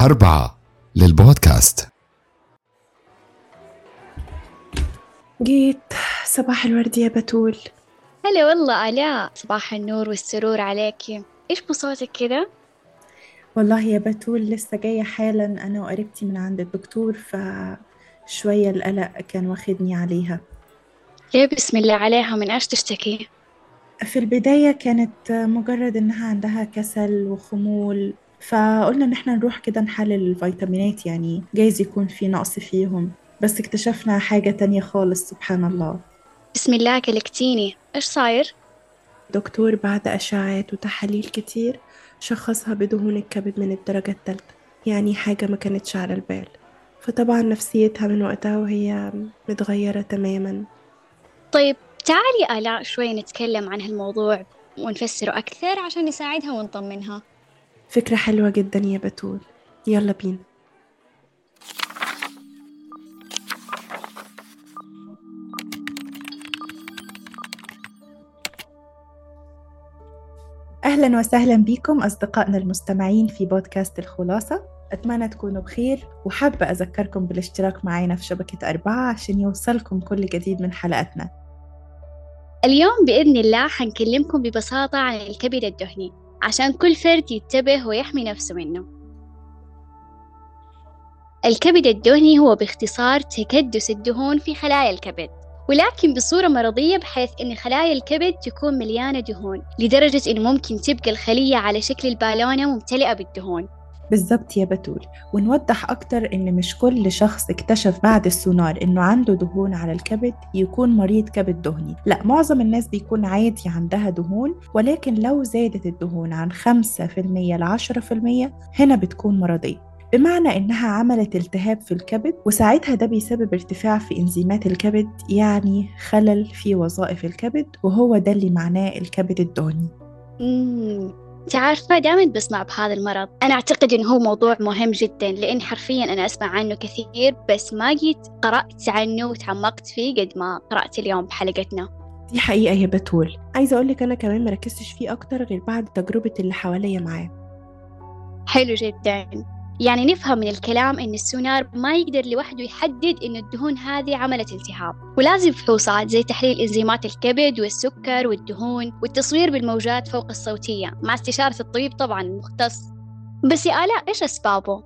أربعة للبودكاست. جيت. صباح الورد يا بتول. هلا والله آلاء صباح النور والسرور عليكي إيش بصوتك كذا؟ والله يا بتول لسه جاية حالا. أنا وقريبتي من عند الدكتور فشوية القلق كان واخدني عليها. ليه بسم الله عليها؟ من إيش تشتكي؟ في البداية كانت مجرد إنها عندها كسل وخمول. فقلنا إن إحنا نروح كده نحلل الفيتامينات يعني جايز يكون في نقص فيهم. بس اكتشفنا حاجة تانية خالص سبحان الله. بسم الله كلكتيني. إيش صاير؟ دكتور بعد أشعات وتحاليل كتير شخصها بدهون الكبد من الدرجة التالتة. يعني حاجة ما كانتش على البال. فطبعا نفسيتها من وقتها وهي متغيرة تماما. طيب تعالي آلاء شوي نتكلم عن هالموضوع ونفسره أكثر عشان نساعدها ونطمنها. فكرة حلوة جدا يا بتول. يلا بينا. أهلا وسهلا بكم أصدقائنا المستمعين في بودكاست الخلاصة. أتمنى تكونوا بخير وحابة أذكركم بالاشتراك معنا في شبكة أربعة عشان يوصلكم كل جديد من حلقاتنا. اليوم بإذن الله حنكلمكم ببساطة عن الكبد الدهني. عشان كل فرد ينتبه ويحمي نفسه منه. الكبد الدهني هو باختصار تكدس الدهون في خلايا الكبد ولكن بصورة مرضية بحيث أن خلايا الكبد تكون مليانة دهون لدرجة أنه ممكن تبقى الخلية على شكل البالونة ممتلئة بالدهون. بالظبط يا بتول. ونوضح أكتر إن مش كل شخص اكتشف بعد السونار إنه عنده دهون على الكبد يكون مريض كبد دهني. لا معظم الناس بيكون عادي عندها دهون ولكن لو زادت الدهون عن 5% ل 10% هنا بتكون مرضية. بمعنى إنها عملت التهاب في الكبد وساعتها ده بيسبب ارتفاع في إنزيمات الكبد يعني خلل في وظائف الكبد وهو ده اللي معناه الكبد الدهني. عارفة دائما بسمع بهذا المرض. أنا أعتقد إنه هو موضوع مهم جدا لأن حرفيا أنا أسمع عنه كثير بس ما جيت قرأت عنه وتعمقت فيه قد ما قرأت اليوم بحلقتنا. دي حقيقة يا بتول. عايزة أقولك أنا كمان مركزتش فيه أكتر غير بعد تجربة اللي حواليا معاه حلو جدا. يعني نفهم من الكلام إن السونار ما يقدر لوحده يحدد إن الدهون هذه عملت التهاب. ولازم فحوصات زي تحليل إنزيمات الكبد والسكر والدهون والتصوير بالموجات فوق الصوتية مع استشارة الطبيب طبعا المختص. بس يا آلاء إيش أسبابه؟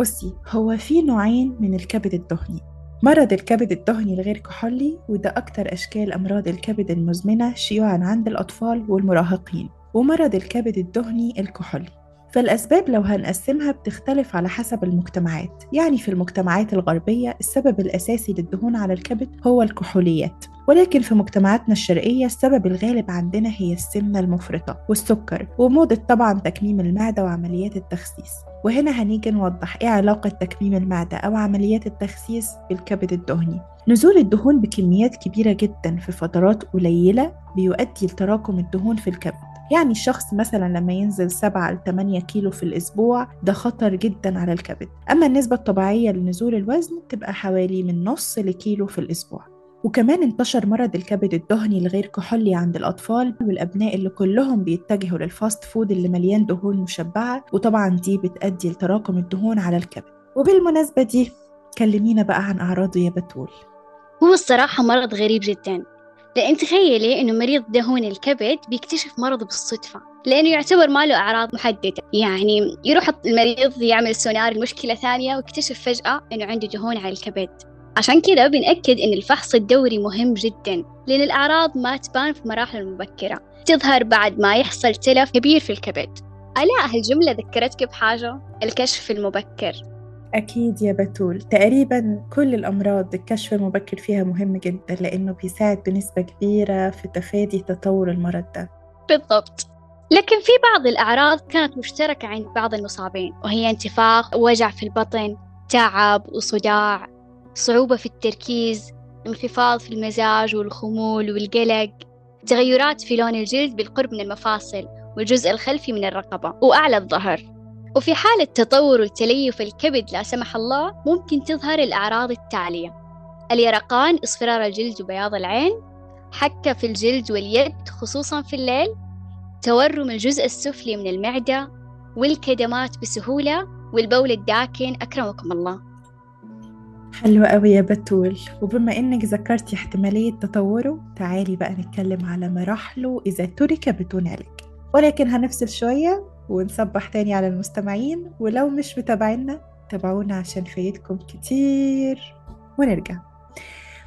بصي هو في نوعين من الكبد الدهني. مرض الكبد الدهني الغير كحولي وده أكتر أشكال أمراض الكبد المزمنة شيوعا عند الأطفال والمراهقين. ومرض الكبد الدهني الكحولي. فالأسباب لو هنقسمها بتختلف على حسب المجتمعات. يعني في المجتمعات الغربية السبب الأساسي للدهون على الكبد هو الكحوليات. ولكن في مجتمعاتنا الشرقية السبب الغالب عندنا هي السمنة المفرطة والسكر وموضة طبعا تكميم المعدة وعمليات التخسيس. وهنا هنيجي نوضح إيه علاقة تكميم المعدة أو عمليات التخسيس بالكبد الدهني. نزول الدهون بكميات كبيرة جدا في فترات قليلة بيؤدي لتراكم الدهون في الكبد. يعني الشخص مثلا لما ينزل 7 ل 8 كيلو في الأسبوع ده خطر جدا على الكبد. أما النسبة الطبيعية لنزول الوزن تبقى حوالي من نص لكيلو في الأسبوع. وكمان انتشر مرض الكبد الدهني الغير كحولي عند الأطفال والأبناء اللي كلهم بيتجهوا لل fast food اللي مليان دهون مشبعة وطبعا دي بتأدي لتراكم الدهون على الكبد. وبالمناسبة دي كلمينا بقى عن أعراضه يا بتول. هو الصراحة مرض غريب جدا. لأن تخيلي إنه مريض دهون الكبد بيكتشف مرضه بالصدفة لأنه يعتبر ما له أعراض محددة. يعني يروح المريض يعمل سونار لمشكلة ثانية ويكتشف فجأة إنه عنده دهون على الكبد. عشان كذا بنأكد إن الفحص الدوري مهم جدا لأن الأعراض ما تبان في مراحل المبكرة. تظهر بعد ما يحصل تلف كبير في الكبد. ألا هالجملة ذكرتك بحاجة؟ الكشف المبكر. أكيد يا بتول. تقريبا كل الأمراض الكشف المبكر فيها مهم جدا لأنه بيساعد بنسبة كبيرة في تفادي تطور المرض ده. بالضبط. لكن في بعض الأعراض كانت مشتركة عند بعض المصابين وهي انتفاخ ووجع في البطن تعب وصداع صعوبة في التركيز انخفاض في المزاج والخمول والقلق تغيرات في لون الجلد بالقرب من المفاصل والجزء الخلفي من الرقبة وأعلى الظهر. وفي حالة تطور وتليف الكبد لا سمح الله ممكن تظهر الأعراض التالية. اليرقان اصفرار الجلد وبياض العين حكة في الجلد واليد خصوصا في الليل تورم الجزء السفلي من المعدة والكدمات بسهولة والبول الداكن أكرمكم الله. حلوة قوي يا بتول. وبما إنك ذكرتي احتمالية تطوره تعالي بقى نتكلم على مراحله إذا ترك بدون علاج ولكن هنفصل شوية. ونصبح تاني على المستمعين. ولو مش متابعينا تابعونا عشان فايتكم كتير. ونرجع.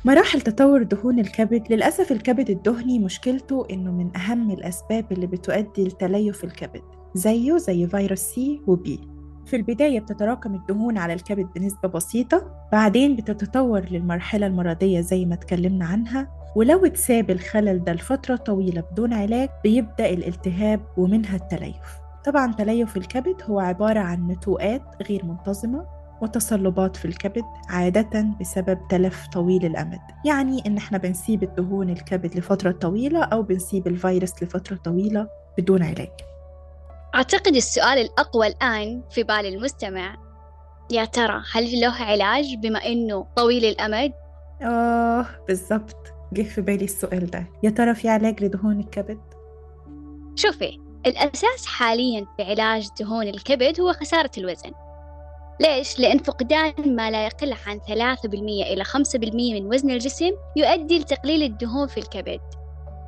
مراحل تطور دهون الكبد. للأسف الكبد الدهني مشكلته إنه من أهم الأسباب اللي بتؤدي لتليف الكبد زيه زي فيروس سي وبي في البداية بتتراكم الدهون على الكبد بنسبة بسيطة بعدين بتتطور للمرحلة المرضية زي ما اتكلمنا عنها. ولو اتساب الخلل ده لفترة طويلة بدون علاج بيبدأ الالتهاب ومنها التليف. طبعا تليف الكبد هو عبارة عن نتوءات غير منتظمة وتصلبات في الكبد عادة بسبب تلف طويل الأمد. يعني إن إحنا بنسيب الدهون الكبد لفترة طويلة أو بنسيب الفيروس لفترة طويلة بدون علاج. أعتقد السؤال الأقوى الآن في بال المستمع. يا ترى هل له علاج بما إنه طويل الأمد؟ آه بالضبط. جه في بالي السؤال ده. يا ترى في علاج لدهون الكبد؟ شوفي الأساس حاليا في علاج دهون الكبد هو خسارة الوزن. ليش؟ لأن فقدان ما لا يقل عن 3% إلى 5% من وزن الجسم يؤدي لتقليل الدهون في الكبد.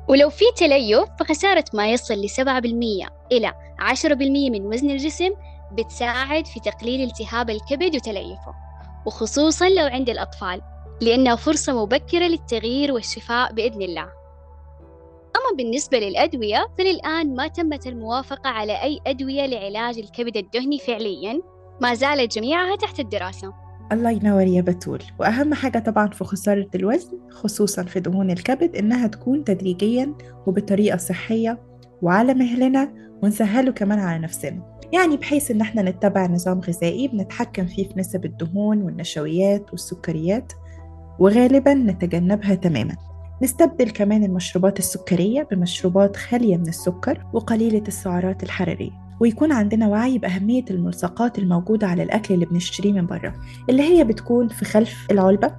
ولو في تليف فخسارة ما يصل ل 7% إلى 10% من وزن الجسم بتساعد في تقليل التهاب الكبد وتليفه وخصوصا لو عند الأطفال لأنها فرصة مبكرة للتغيير والشفاء بإذن الله. أما بالنسبة للأدوية فللآن ما تمت الموافقة على أي أدوية لعلاج الكبد الدهني فعليا ما زالت جميعها تحت الدراسة. الله ينور يا بتول. وأهم حاجة طبعا في خسارة الوزن خصوصا في دهون الكبد إنها تكون تدريجيا وبطريقة صحية وعلى مهلنا ونسهله كمان على نفسنا. يعني بحيث إن إحنا نتبع نظام غذائي بنتحكم فيه في نسب الدهون والنشويات والسكريات وغالبا نتجنبها تماما. نستبدل كمان المشروبات السكرية بمشروبات خالية من السكر وقليلة السعرات الحرارية ويكون عندنا وعي بأهمية الملصقات الموجودة على الأكل اللي بنشتريه من بره اللي هي بتكون في خلف العلبة.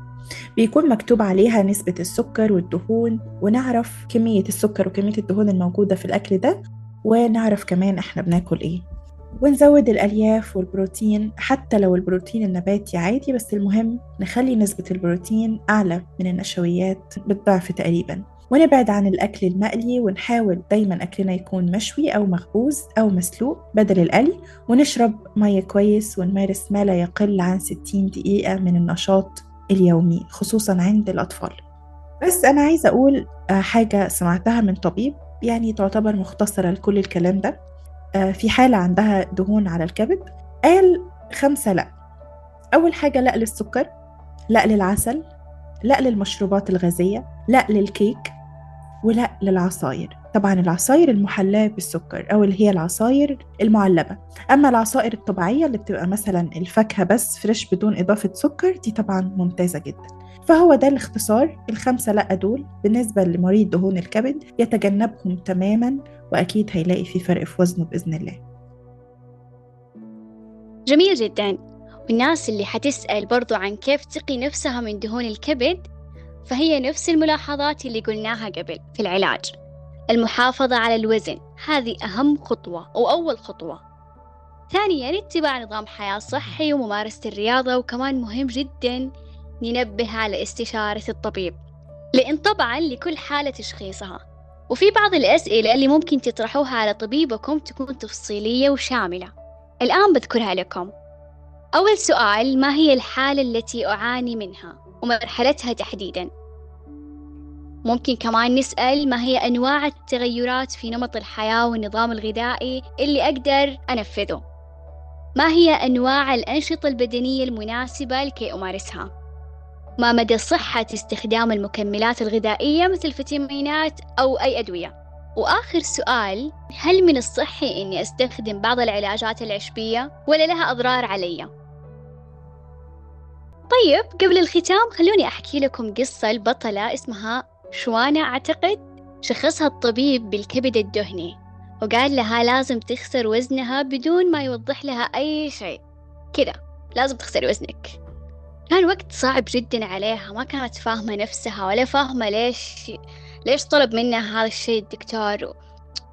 بيكون مكتوب عليها نسبة السكر والدهون ونعرف كمية السكر وكمية الدهون الموجودة في الأكل ده ونعرف كمان إحنا بناكل إيه. ونزود الألياف والبروتين حتى لو البروتين النباتي عادي بس المهم نخلي نسبة البروتين أعلى من النشويات بالضعف تقريبا. ونبعد عن الأكل المقلي ونحاول دايما أكلنا يكون مشوي أو مخبوز أو مسلوق بدل القلي ونشرب مية كويس ونمارس ما لا يقل عن 60 دقيقة من النشاط اليومي خصوصا عند الأطفال. بس أنا عايزة أقول حاجة سمعتها من طبيب يعني تعتبر مختصرة لكل الكلام ده. في حالة عندها دهون على الكبد قال خمسة لأ. أول حاجة لأ للسكر لأ للعسل لأ للمشروبات الغازية لأ للكيك ولا للعصاير. طبعا العصاير المحلاة بالسكر أو اللي هي العصاير المعلبة. أما العصائر الطبيعية اللي بتبقى مثلا الفاكهة بس فريش بدون إضافة سكر دي طبعا ممتازة جدا. فهو ده الاختصار. الخمسة لأ دول بالنسبة لمريض دهون الكبد يتجنبهم تماما وأكيد هيلاقي في فرق في وزنه بإذن الله. جميل جدا. والناس اللي حتسأل برضو عن كيف تقي نفسها من دهون الكبد فهي نفس الملاحظات اللي قلناها قبل في العلاج. المحافظة على الوزن هذه أهم خطوة أو أول خطوة. ثانيا اتباع نظام حياة صحي وممارسة الرياضة وكمان مهم جدا ننبه على استشارة الطبيب. لأن طبعا لكل حالة تشخيصها. وفي بعض الأسئلة اللي ممكن تطرحوها على طبيبكم تكون تفصيلية وشاملة. الآن بذكرها لكم. أول سؤال ما هي الحالة التي أعاني منها؟ ومرحلتها تحديدا. ممكن كمان نسأل ما هي أنواع التغيرات في نمط الحياة والنظام الغذائي اللي أقدر أنفذه؟ ما هي أنواع الأنشطة البدنية المناسبة لكي أمارسها؟ ما مدى صحة استخدام المكملات الغذائية مثل الفيتامينات أو أي أدوية؟ وآخر سؤال هل من الصحي إني أستخدم بعض العلاجات العشبية ولا لها أضرار علي؟ طيب قبل الختام خلوني أحكي لكم قصة البطلة اسمها شوانا أعتقد؟ شخصها الطبيب بالكبد الدهني وقال لها لازم تخسر وزنها بدون ما يوضح لها أي شيء. كذا لازم تخسري وزنك. كان وقت صعب جدا عليها ما كانت فاهمة نفسها ولا فاهمة ليش ليش طلب منها هذا الشيء الدكتور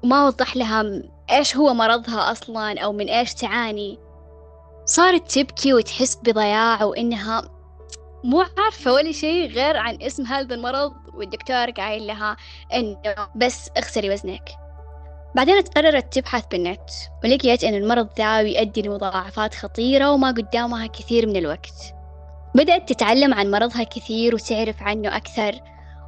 وما وضح لها إيش هو مرضها أصلا أو من إيش تعاني. صارت تبكي وتحس بضياع وإنها مو عارفة ولا شيء غير عن اسم هذا المرض والدكتور قايل لها إنه بس اخسري وزنك. بعدين قررت تبحث بالنت ولقيت إن المرض ذا يؤدي لمضاعفات خطيرة وما قدامها كثير من الوقت. بدأت تتعلم عن مرضها كثير وتعرف عنه أكثر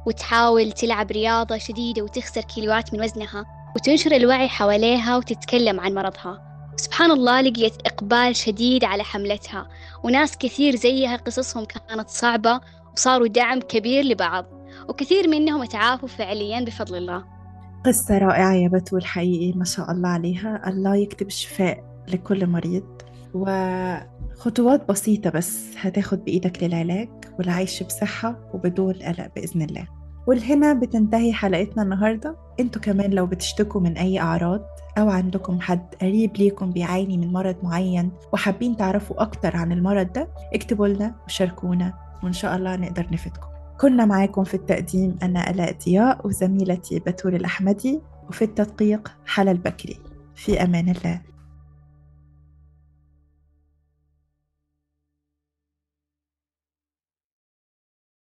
وتحاول تلعب رياضة شديدة وتخسر كيلوات من وزنها وتنشر الوعي حواليها وتتكلم عن مرضها. سبحان الله لقيت إقبال شديد على حملتها وناس كثير زيها قصصهم كانت صعبة وصاروا دعم كبير لبعض وكثير منهم تعافوا فعليا بفضل الله. قصة رائعة يا بتول حقيقي ما شاء الله عليها. الله يكتب الشفاء لكل مريض. وخطوات بسيطة بس هتاخد بإيدك للعلاج والعيش بصحة وبدون قلق بإذن الله. والهنا بتنتهي حلقتنا النهاردة. أنتوا كمان لو بتشتكوا من أي أعراض أو عندكم حد قريب ليكم بيعاني من مرض معين وحابين تعرفوا أكتر عن المرض ده اكتبوا لنا وشاركونا وإن شاء الله نقدر نفيدكم. كنا معاكم في التقديم أنا ألاء ضياء وزميلتي بتول الأحمدي وفي التدقيق حلا البكري في أمان الله.